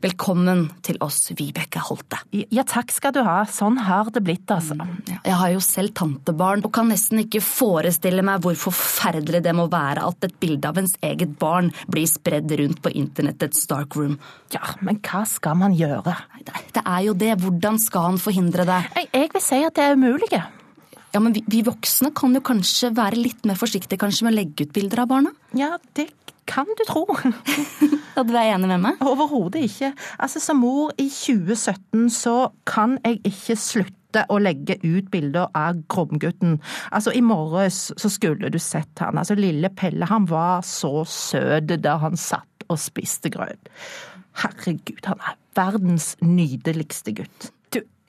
Velkommen til oss, Vibeke Holte. Ja, takk skal du ha. Sånn har det blitt, altså. Jeg har jo selv tantebarn og kan nesten ikke forestille meg hvor forferdelig det må være at et bilde av ens eget barn blir spredd rundt på internettets darkroom. Ja, men hva skal man gjøre? Det er jo det. Hvordan skal han forhindre det? Jeg, jeg vil si at det er umulig. Ja, men vi, vi voksne kan jo kanskje være litt mer forsiktige kanskje med å legge ut bilder av barna? Ja, det kan du tro. Ja, du er enig med meg? Overhodet ikke. Altså, Som mor i 2017 så kan jeg ikke slutte å legge ut bilder av Gromgutten. Altså, I morges så skulle du sett han. Altså, Lille Pelle han var så søt da han satt og spiste grøt. Herregud, han er verdens nydeligste gutt.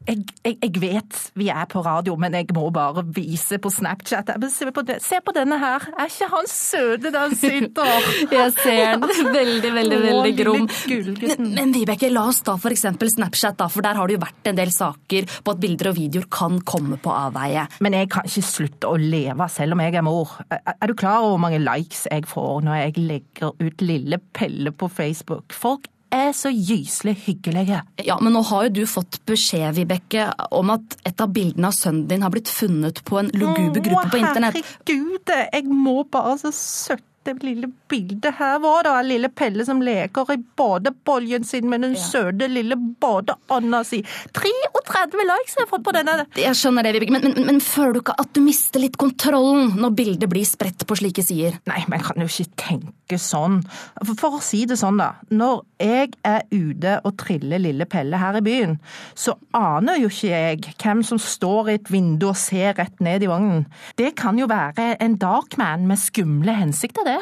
Jeg, jeg, jeg, vet vi er på radio, men jeg må bare vise på Snapchat. Se på, det. Se på denne her. Er ikke han søte der han sitter? Jeg ser den. Veldig, veldig, veldig grom. Men, men Vibeke, la oss ta eksempel Snapchat, da, for der har det jo vært en del saker på at bilder og videoer kan komme på avveie. Men jeg kan ikke slutte å leve selv om jeg er mor. Er du klar over hvor mange likes jeg får når jeg legger ut lille Pelle på Facebook? Folk er så gyselig hyggelige. Ja, men nå har jo du fått beskjed, Vibeke, om at et av bildene av sønnen din har blitt funnet på en luguber gruppe på internett. Herregud, jeg må bare så søtt det lille bildet her var da lille Pelle som leker i badeboljen sin med den ja. søte lille badeanda si. 33 likes har jeg fått på denne! Jeg skjønner det, Vibeke, men, men, men, føler du ikke at du mister litt kontrollen når bildet blir spredt på slike sider? Nei, men jeg kan jo ikke tenke sånn. For, for å si det sånn, da. Når jeg er ute og triller lille Pelle her i byen, så aner jo ikke jeg hvem som står i et vindu og ser rett ned i vognen. Det kan jo være en darkman med skumle hensikter, det.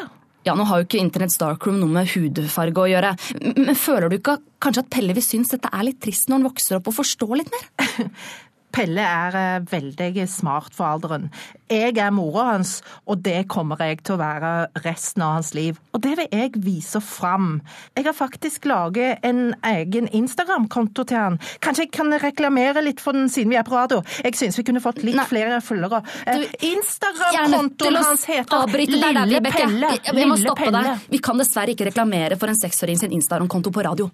Ja, Nå har jo ikke Internetts darkroom noe med hudfarge å gjøre, men føler du ikke kanskje at Pelle vil synes dette er litt trist når han vokser opp og forstår litt mer? Pelle er veldig smart for alderen. Jeg er mora hans, og det kommer jeg til å være resten av hans liv. Og det vil jeg vise fram. Jeg har faktisk laget en egen Instagram-konto til han. Kanskje jeg kan reklamere litt for den siden vi er på radio? Jeg synes vi kunne fått litt Nei. flere følgere. Instagram-kontoen hans heter Lille der, Pelle. Vi må stoppe deg. Vi kan dessverre ikke reklamere for en seksåring sin Instagram-konto på radio.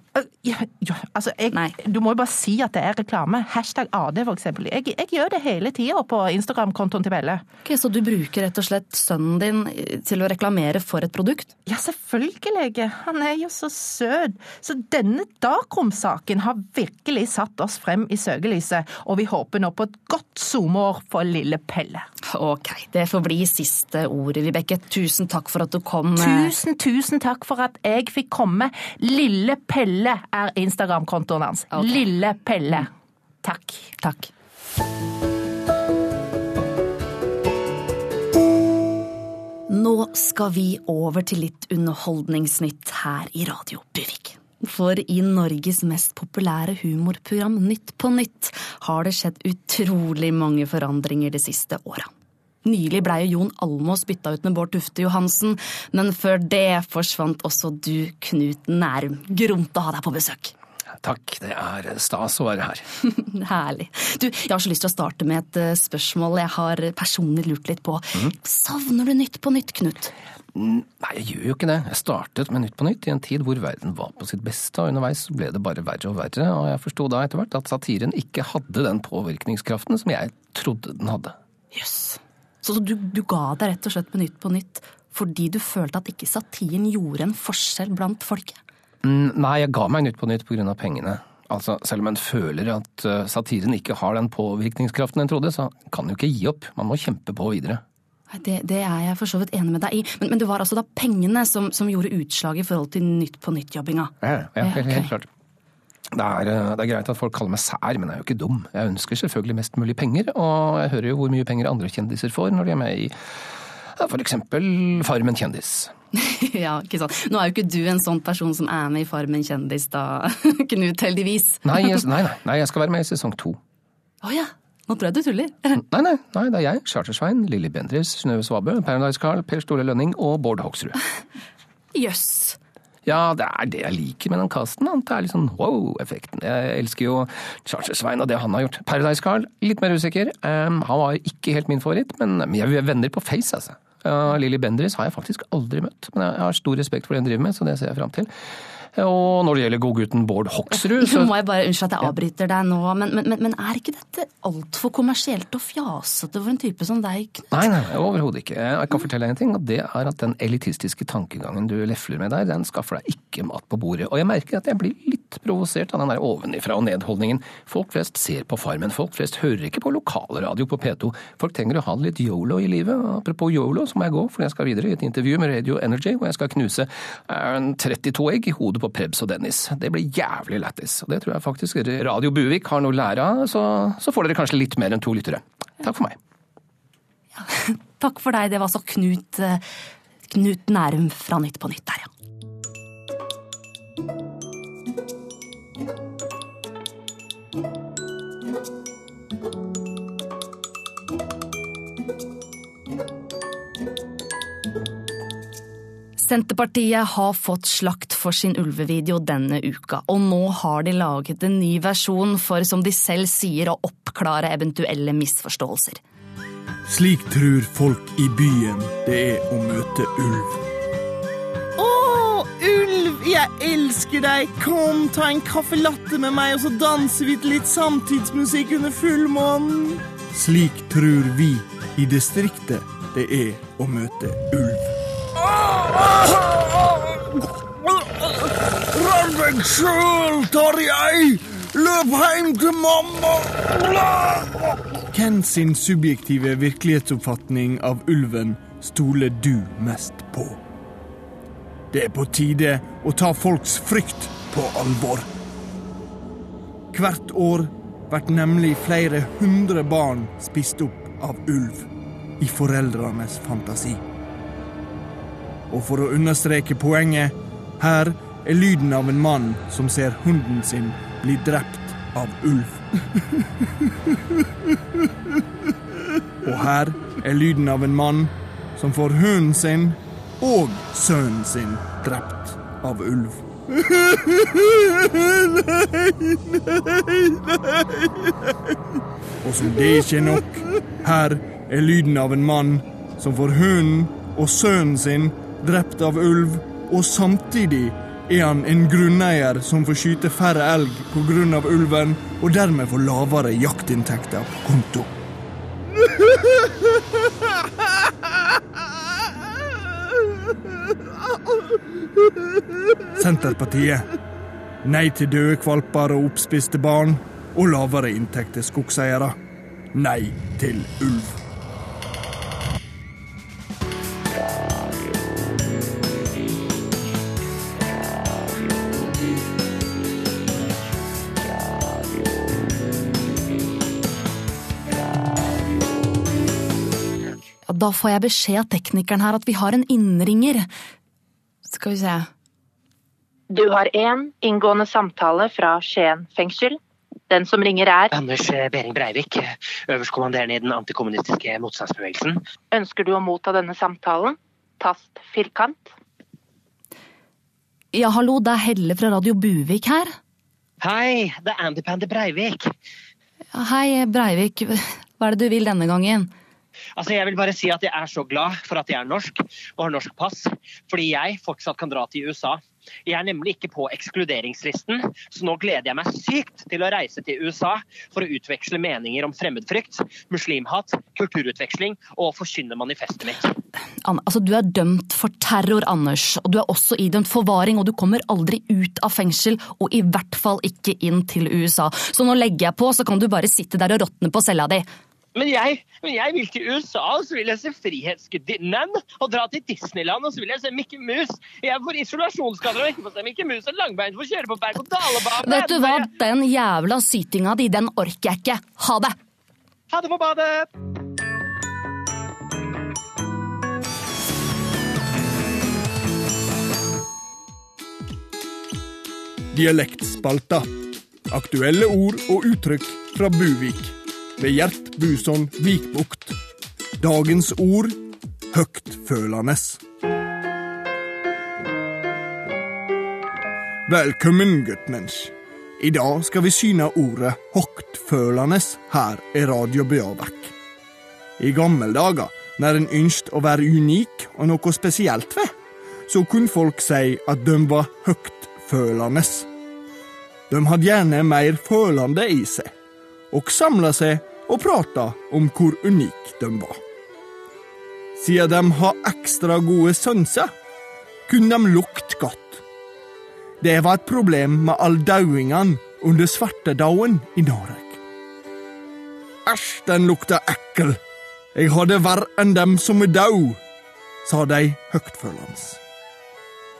Ja, ja, altså, jeg, du må jo bare si at det er reklame. Hashtag AD, for eksempel. Jeg, jeg gjør det hele tida på Instagram-kontoen til Belle. Okay, så du bruker rett og slett sønnen din til å reklamere for et produkt? Ja, selvfølgelig. Han er jo så søt. Så denne Darkrom-saken har virkelig satt oss frem i søkelyset, og vi håper nå på et godt SoMe-år for lille Pelle. Ok, det får bli siste ordet, Vibeke. Tusen takk for at du kom. Tusen, tusen takk for at jeg fikk komme. Lille Pelle er Instagram-kontoen hans. Okay. Lille Pelle. Takk. Takk. Nå skal vi over til litt underholdningsnytt her i Radio Buvik. For i Norges mest populære humorprogram Nytt på nytt har det skjedd utrolig mange forandringer de siste åra. Nylig blei jo Jon Almås bytta ut med Bård Tufte Johansen, men før det forsvant også du, Knut Nærum. Gromt å ha deg på besøk. Takk, det er stas å være her. Herlig. Du, jeg har så lyst til å starte med et eh, spørsmål jeg har personlig lurt litt på. Mm. Savner du Nytt på nytt, Knut? Nei, jeg gjør jo ikke det. Jeg startet med Nytt på nytt i en tid hvor verden var på sitt beste, og underveis ble det bare verre og verre, og jeg forsto da etter hvert at satiren ikke hadde den påvirkningskraften som jeg trodde den hadde. Jøss. Yes. Så du, du ga deg rett og slett med Nytt på nytt fordi du følte at ikke satiren gjorde en forskjell blant folket? Mm, nei, jeg ga meg Nytt på Nytt pga. pengene. Altså, Selv om en føler at eh, satiren ikke har den påvirkningskraften en trodde, så kan en jo ikke gi opp. Man må kjempe på videre. Det, det, er jeg for så vidt enig med deg i, men, men det var altså da pengene som, som gjorde utslag i forhold til Nytt på Nytt-jobbinga? Ja, ja, helt, okay. helt klart. Det er, eh, det er, greit at folk kaller meg sær, men jeg er jo ikke dum. Jeg ønsker selvfølgelig mest mulig penger, og jeg hører jo hvor mye penger andre kjendiser får når de er med i eksempel Farmen kjendis. ja, ikke sant. Nå er jo ikke du en sånn person som er med i Farmen kjendis, da, Knut, heldigvis. nei, jeg, nei, nei, nei, jeg skal være med i sesong to. Å oh, ja. Nå tror jeg du tuller. Nei, nei, nei, det er jeg, Chartersvein, Lilly Bendriss, Synnøve Svabø, Paradise Carl, Per Store Lønning og Bård Hoksrud. Jøss. Ja, det er det jeg liker med den casten. Det er litt sånn wow-effekten. Jeg elsker jo Chartersvein og det han har gjort. Paradise Carl, litt mer usikker. Um, han var ikke helt min favoritt, men vi er venner på Face, altså. Uh, Lilly Bendriss har jeg faktisk aldri møtt, men jeg har stor respekt for det hun driver med, så det ser jeg fram til. Og når det gjelder godgutten Bård Hoksrud så må jeg bare Unnskyld at jeg avbryter deg nå, men, men, men er ikke dette altfor kommersielt og fjasete for en type som deg? Knut? Nei, nei, overhodet ikke. Jeg kan fortelle deg en ting, og det er at den elitistiske tankegangen du lefler med der, den skaffer deg ikke mat på bordet. Og jeg merker at jeg blir litt provosert av den der ovenifra og ned-holdningen. Folk flest ser på Farmen, folk flest hører ikke på lokalradio på P2. Folk trenger å ha litt yolo i livet. Apropos yolo, så må jeg gå, for jeg skal videre i et intervju med Radio Energy, hvor jeg skal knuse 32 egg i hodet på Prebz og Dennis. Det blir jævlig lættis. Og det tror jeg faktisk Radio Buvik har noe å lære av, så, så får dere kanskje litt mer enn to lyttere. Takk for meg. Ja, takk for deg. Det var så Knut, Knut Nærum fra Nytt på Nytt der, ja. Senterpartiet har fått slakt for sin ulvevideo denne uka, og nå har de laget en ny versjon for, som de selv sier, å oppklare eventuelle misforståelser. Slik tror folk i byen det er å møte ulv. Å, ulv! Jeg elsker deg! Kom, ta en caffè latte med meg, og så danser vi til litt samtidsmusikk under fullmånen. Slik tror vi i distriktet det er å møte ulv. Redd deg sjøl, Tarjei! Løp hjem til mamma! Hvem sin subjektive virkelighetsoppfatning av ulven stoler du mest på? Det er på tide å ta folks frykt på alvor. Hvert år blir nemlig flere hundre barn spist opp av ulv i foreldrenes fantasi. Og for å understreke poenget, her er lyden av en mann som ser hunden sin bli drept av ulv. Og her er lyden av en mann som får hunden sin og sønnen sin drept av ulv. Nei, nei, nei. Og som det ikke er nok, her er lyden av en mann som får hunden og sønnen sin drept av ulv, og samtidig er han en grunneier som får skyte færre elg pga. ulven, og dermed får lavere jaktinntekter på konto. Senterpartiet. Nei til døde kvalper og oppspiste barn, og lavere inntekt til skogseiere. Nei til ulv. Da får jeg beskjed av teknikeren her at vi har en innringer. Skal vi se. Du har én inngående samtale fra Skien fengsel. Den som ringer er Anders Behring Breivik, øverstkommanderende i den antikommunistiske motstandsbevegelsen. Ønsker du å motta denne samtalen? Tast firkant. Ja, hallo, det er Helle fra Radio Buvik her. Hei, det er Andy Pandy Breivik. Ja, Hei, Breivik. Hva er det du vil denne gangen? Altså, Jeg vil bare si at jeg er så glad for at jeg er norsk og har norsk pass, fordi jeg fortsatt kan dra til USA. Jeg er nemlig ikke på ekskluderingslisten, så nå gleder jeg meg sykt til å reise til USA for å utveksle meninger om fremmedfrykt, muslimhat, kulturutveksling og forkynne manifestet mitt. Anne, altså, du er dømt for terror, Anders, og du er også idømt forvaring, og du kommer aldri ut av fengsel, og i hvert fall ikke inn til USA. Så nå legger jeg på, så kan du bare sitte der og råtne på cella di. Men jeg, men jeg vil til USA, og så vil jeg se Frihetsgudinnen og dra til Disneyland, og så vil jeg se Mikke Mus. Jeg får isolasjonsskader og ikke får se Mikke Mus og Langbein får kjøre på berg-og-dale-bane. Vet du hva, den jævla sytinga di, den orker jeg ikke. Ha det! Ha det på badet! Dialektspalta. Aktuelle ord og uttrykk fra Buvik. Ved Gjert Buson Vikbukt. Dagens ord høgtfølende. Velkommen, guttmensch. I dag skal vi syne ordet høgtfølende her i Radio Bjørvek. I gamle dager, når en ønsket å være unik og noe spesielt ved, så kunne folk si at de var høgtfølende. De hadde gjerne mer følende i seg, og samla seg og prata om hvor unike de var. Siden de har ekstra gode sanser, kunne de lukte godt. Det var et problem med all dauingene under svartedauden i Norge. Æsj, den lukta ekkel. Jeg har det verre enn dem som er dau, sa de høytfølende.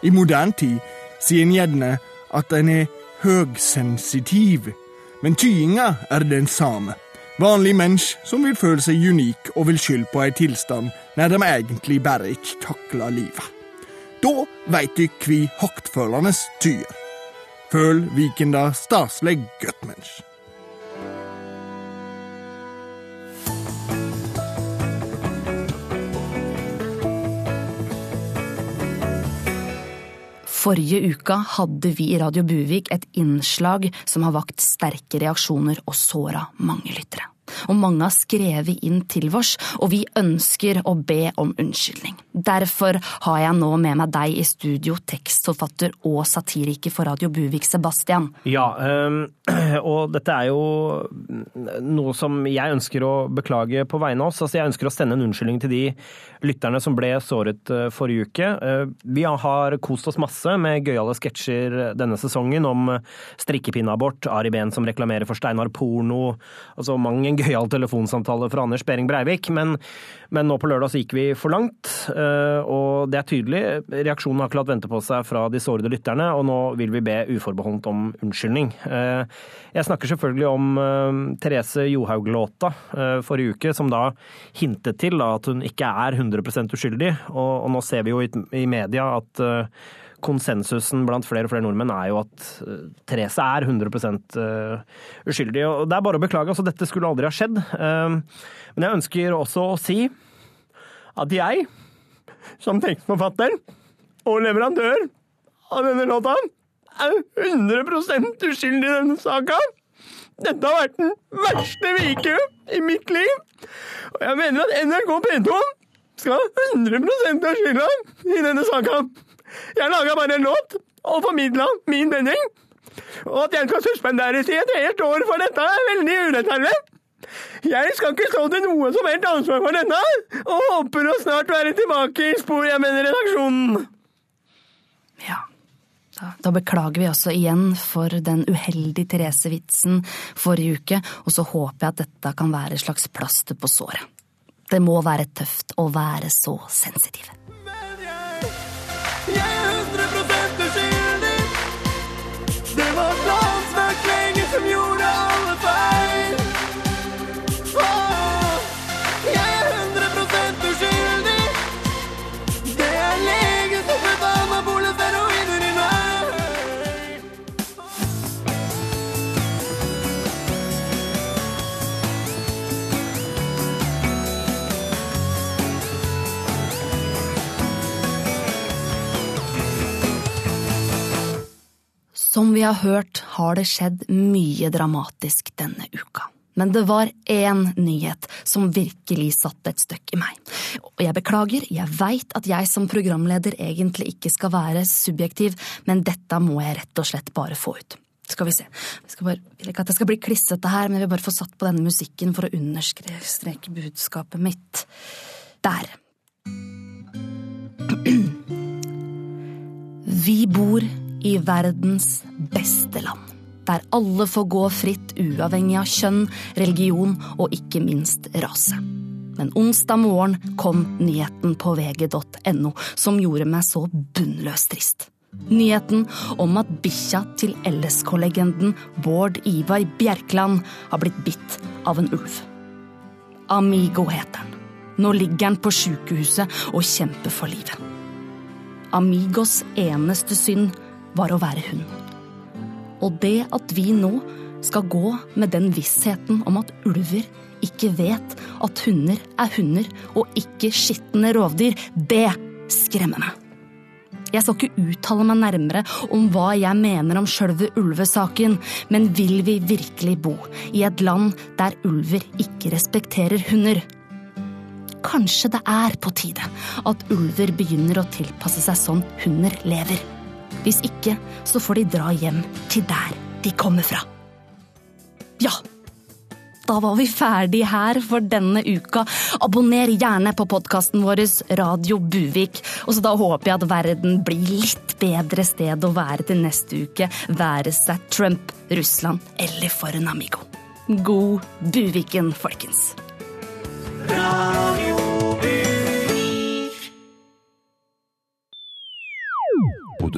I moderne tid sier en gjerne at en er høgsensitiv, men tyinga er den samme. Vanlig mensch som vil føle seg unik og vil skylde på ei tilstand når de egentlig bare ikke takler livet. Da veit du kvi høgtfølende tyr. Føl Vikenda staselig guttmensch. Forrige uka hadde vi i Radio Buvik et innslag som har vakt sterke reaksjoner og såra mange lyttere. Og mange har skrevet inn til oss, og vi ønsker å be om unnskyldning. Derfor har jeg nå med meg deg i studio, tekstforfatter og satiriker for Radio Buvik, Sebastian. Ja, og dette er jo noe som jeg ønsker å beklage på vegne av oss. Altså, jeg ønsker å sende en unnskyldning til de lytterne som ble såret forrige uke. Vi har kost oss masse med gøyale sketsjer denne sesongen om strikkepinneabort, Ari Behn som reklamerer for Steinar Porno, altså mang en gøyal telefonsamtale fra Anders Behring Breivik, men, men, nå på lørdag så gikk vi for langt, og det er tydelig. Reaksjonen har ikke latt vente på seg fra de sårede lytterne, og nå vil vi be uforbeholdent om unnskyldning. Jeg snakker selvfølgelig om Therese Johaug-låta forrige uke, som da hintet til at hun ikke er 100 uskyldig, og, og nå ser vi jo i, i media at konsensusen blant flere og flere nordmenn er jo at Therese er 100% uskyldig. og Det er bare å beklage, altså dette skulle aldri ha skjedd. Men jeg ønsker også å si at jeg, som tekstforfatter og leverandør av denne låta, er 100% uskyldig i denne saka. Dette har vært den verste uke i mitt liv, og jeg mener at NRK P2 skal ha 100 av skylda i denne saka. Jeg laga bare en låt og formidla min mening. Og at jeg skal suspenderes i et helt år for dette, er veldig urettferdig. Jeg skal ikke stå til noe som helst ansvar for dette, og håper å snart være tilbake i spor jeg mener redaksjonen. Ja, da, da beklager vi også igjen for den uheldige Therese-vitsen forrige uke, og så håper jeg at dette kan være et slags plaster på såret. Det må være tøft å være så sensitiv. Som vi har hørt, har det skjedd mye dramatisk denne uka. Men det var én nyhet som virkelig satte et støkk i meg. Og jeg beklager, jeg veit at jeg som programleder egentlig ikke skal være subjektiv, men dette må jeg rett og slett bare få ut. Skal vi se. Jeg skal bare, vil ikke at jeg skal bli klissete her, men jeg vil bare få satt på denne musikken for å understreke budskapet mitt. Der. Vi bor verdens beste land, der alle får gå fritt uavhengig av kjønn, religion og ikke minst rase. Men onsdag morgen kom nyheten på vg.no som gjorde meg så bunnløst trist. Nyheten om at bikkja til LSK-legenden Bård Ivar Bjerkland har blitt bitt av en ulv. Amigo heter han. Nå ligger han på sjukehuset og kjemper for livet. Amigos eneste synd var å være hund. Og det at vi nå skal gå med den vissheten om at ulver ikke vet at hunder er hunder og ikke skitne rovdyr, det skremmer meg. Jeg skal ikke uttale meg nærmere om hva jeg mener om sjølve ulvesaken, men vil vi virkelig bo i et land der ulver ikke respekterer hunder? Kanskje det er på tide at ulver begynner å tilpasse seg sånn hunder lever. Hvis ikke, så får de dra hjem til der de kommer fra. Ja, da var vi ferdig her for denne uka. Abonner gjerne på podkasten vår Radio Buvik. Og så da håper jeg at verden blir litt bedre sted å være til neste uke, være seg Trump, Russland eller for en amigo. God Buviken, folkens.